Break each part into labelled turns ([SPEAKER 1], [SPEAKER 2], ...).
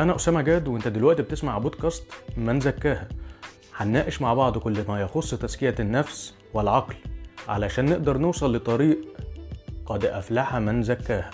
[SPEAKER 1] أنا أسامة جاد وأنت دلوقتي بتسمع بودكاست من زكاها. هنناقش مع بعض كل ما يخص تزكية النفس والعقل علشان نقدر نوصل لطريق قد أفلح من زكاها.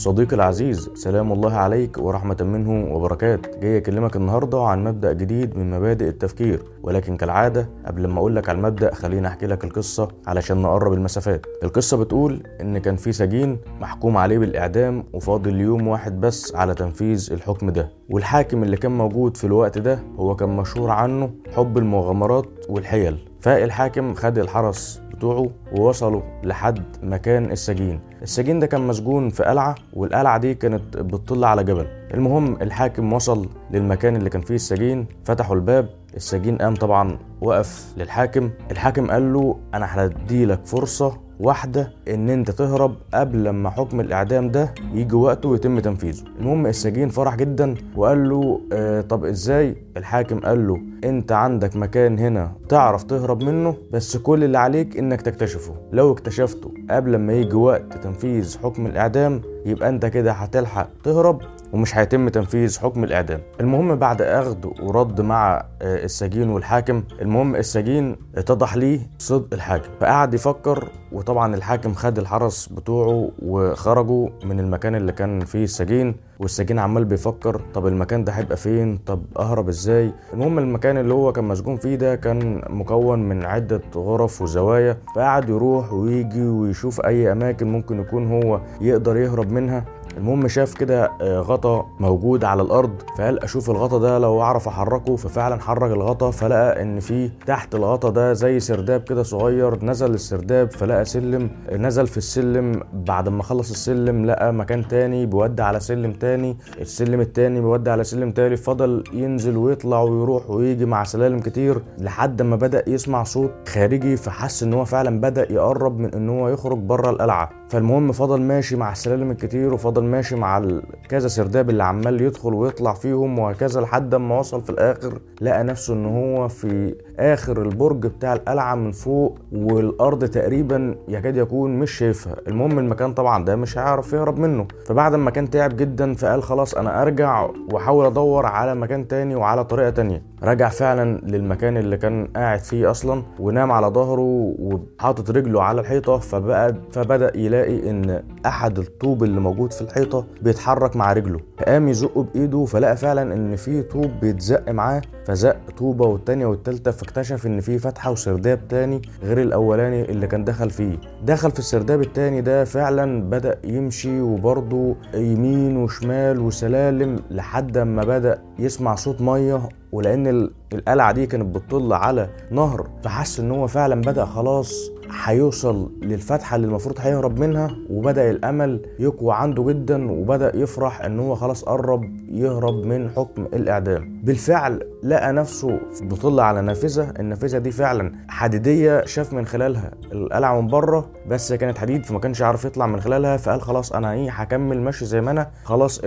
[SPEAKER 1] صديقي العزيز سلام الله عليك ورحمة منه وبركات. جاي أكلمك النهاردة عن مبدأ جديد من مبادئ التفكير ولكن كالعادة قبل ما أقولك على المبدأ خليني أحكي لك القصة علشان نقرب المسافات. القصة بتقول إن كان في سجين محكوم عليه بالإعدام وفاضل يوم واحد بس على تنفيذ الحكم ده. والحاكم اللي كان موجود في الوقت ده هو كان مشهور عنه حب المغامرات والحيل. فالحاكم خد الحرس بتوعه ووصلوا لحد مكان السجين. السجين ده كان مسجون في قلعة والقلعة دي كانت بتطل على جبل. المهم الحاكم وصل للمكان اللي كان فيه السجين فتحوا الباب. السجين قام طبعا وقف للحاكم. الحاكم قال له أنا هديلك فرصة واحدة إن أنت تهرب قبل لما حكم الإعدام ده يجي وقته ويتم تنفيذه. المهم السجين فرح جدا وقال له آه طب إزاي؟ الحاكم قال له أنت عندك مكان هنا تعرف تهرب منه بس كل اللي عليك إنك تكتشفه. لو اكتشفته قبل ما يجي وقت تنفيذ حكم الإعدام يبقى أنت كده هتلحق تهرب ومش هيتم تنفيذ حكم الإعدام. المهم بعد أخذ ورد مع آه، السجين والحاكم المهم السجين اتضح ليه صدق الحاكم. فقعد يفكر وطبعا الحاكم خد الحرس بتوعه وخرجوا من المكان اللي كان فيه السجين والسجين عمال بيفكر طب المكان ده هيبقى فين؟ طب أهرب إزاي؟ المهم المكان اللي هو كان مسجون فيه ده كان مكون من عدة غرف وزوايا. فقعد يروح ويجي ويشوف أي أماكن ممكن يكون هو يقدر يهرب منها. المهم شاف كده آه، غطا موجود على الأرض فقال أشوف الغطا ده لو أعرف أحركه ففعلا حرك الغطا فلقى إن في تحت الغطا ده زي سرداب كده صغير نزل السرداب فلقى سلم نزل في السلم بعد ما خلص السلم لقى مكان تاني بيودي على سلم تاني السلم التاني بيودي على سلم تاني فضل ينزل ويطلع ويروح ويجي مع سلالم كتير لحد ما بدأ يسمع صوت خارجي فحس إن هو فعلا بدأ يقرب من إن هو يخرج بره القلعة. فالمهم فضل ماشي مع السلالم الكتير وفضل ماشي مع كذا سرداب اللي عمال يدخل ويطلع فيهم وهكذا لحد ما وصل في الآخر لقى نفسه إن هو في آخر البرج بتاع القلعة من فوق والأرض تقريبا يكاد يكون مش شايفها. المهم المكان طبعا ده مش هيعرف يهرب منه. فبعد ما كان تعب جدا فقال خلاص أنا أرجع وأحاول أدور على مكان تاني وعلى طريقة تانية. رجع فعلا للمكان اللي كان قاعد فيه أصلا ونام على ظهره وحاطط رجله على الحيطة. فبقى فبدأ يلاقي إن أحد الطوب اللي موجود في الحيطة بيتحرك مع رجله. فقام يزقه بإيده فلقى فعلا إن في طوب بيتزق معاه فزق طوبة والتانية والتالتة فاكتشف إن في فتحة وسرداب تاني غير الأولاني اللي كان دخل فيه. دخل في السرداب التاني ده فعلا بدأ يمشي وبرضه يمين وشمال وسلالم لحد ما بدأ يسمع صوت مية ولأن ال- القلعة دي كانت بتطل على نهر فحس إن هو فعلا بدأ خلاص هيوصل للفتحة اللي المفروض هيهرب منها وبدأ الأمل يقوى عنده جدا وبدأ يفرح إن هو خلاص قرب يهرب من حكم الإعدام. بالفعل لقى نفسه بيطل على نافذة النافذة دي فعلا حديدية شاف من خلالها القلعة من بره بس كانت حديد فما كانش عارف يطلع من خلالها فقال خلاص أنا إيه هكمل ماشي زي ما أنا. خلاص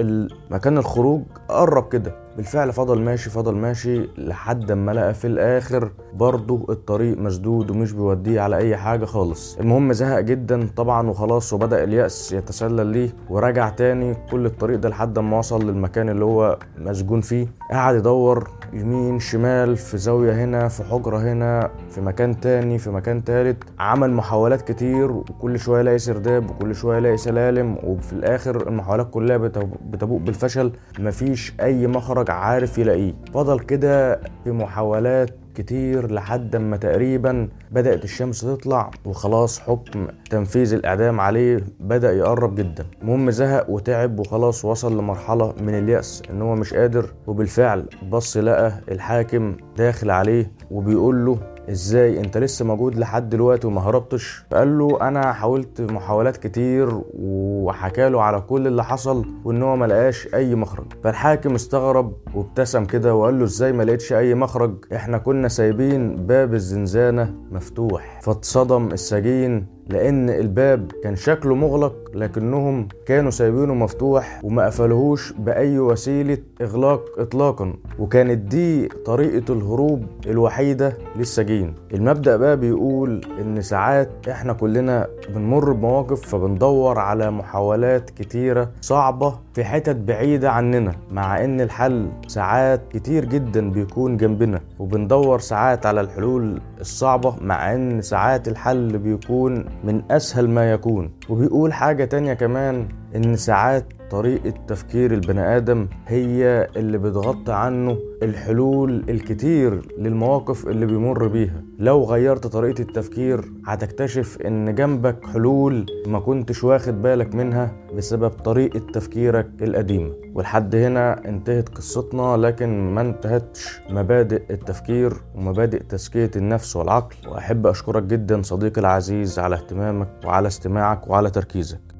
[SPEAKER 1] مكان الخروج قرب كده. بالفعل فضل ماشي فضل ماشي لحد ما لقى في الآخر برضه الطريق مسدود ومش بيوديه على أي حاجة خالص. المهم زهق جدا طبعا وخلاص وبدأ اليأس يتسلل ليه ورجع تاني كل الطريق ده لحد ما وصل للمكان اللي هو مسجون فيه. قعد يدور يمين شمال في زاوية هنا في حجرة هنا في مكان تاني في مكان تالت. عمل محاولات كتير وكل شوية يلاقي سرداب وكل شوية يلاقي سلالم وفي الآخر المحاولات كلها بتبوء بالفشل. مفيش أي مخرج عارف يلاقيه. فضل كده في محاولات كتير لحد ما تقريبا بدأت الشمس تطلع وخلاص حكم تنفيذ الإعدام عليه بدأ يقرب جدا. المهم زهق وتعب وخلاص وصل لمرحلة من اليأس إن هو مش قادر وبالفعل بص لقى الحاكم داخل عليه وبيقول له إزاي أنت لسه موجود لحد دلوقتي وما هربتش؟ فقال له أنا حاولت محاولات كتير وحكى له على كل اللي حصل وإن هو ما لقاش أي مخرج. فالحاكم استغرب وابتسم كده وقال له إزاي ما لقيتش أي مخرج؟ إحنا كنا سايبين باب الزنزانة مفتوح. فاتصدم السجين لأن الباب كان شكله مغلق لكنهم كانوا سايبينه مفتوح وما قفلوهوش بأي وسيلة إغلاق اطلاقا. وكانت دي طريقة الهروب الوحيدة للسجين. المبدأ بقى بيقول إن ساعات إحنا كلنا بنمر بمواقف فبندور على محاولات كتيرة صعبة في حتت بعيدة عننا مع إن الحل ساعات كتير جدا بيكون جنبنا وبندور ساعات على الحلول الصعبة مع إن ساعات الحل بيكون من أسهل ما يكون. وبيقول حاجة تانية كمان إن ساعات طريقة تفكير البني آدم هي اللي بتغطي عنه الحلول الكتير للمواقف اللي بيمر بيها. لو غيرت طريقة التفكير هتكتشف إن جنبك حلول ما كنتش واخد بالك منها بسبب طريقة تفكيرك القديمة. ولحد هنا انتهت قصتنا لكن ما انتهتش مبادئ التفكير ومبادئ تزكية النفس والعقل. وأحب أشكرك جدا صديقي العزيز على اهتمامك وعلى استماعك وعلى تركيزك.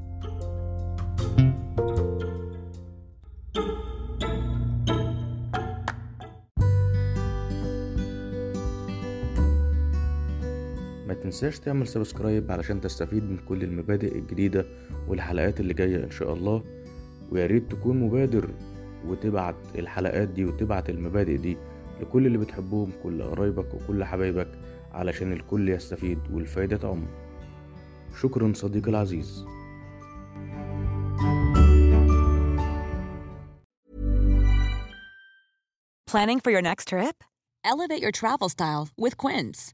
[SPEAKER 1] تنساش تعمل سبسكرايب علشان تستفيد من كل المبادئ الجديدة والحلقات اللي جاية إن شاء الله ويا ريت تكون مبادر وتبعت الحلقات دي وتبعت المبادئ دي لكل اللي بتحبهم كل قرايبك وكل حبايبك علشان الكل يستفيد والفايدة تعم شكرا صديقي العزيز
[SPEAKER 2] Planning for your next trip? Elevate your travel style with Quince.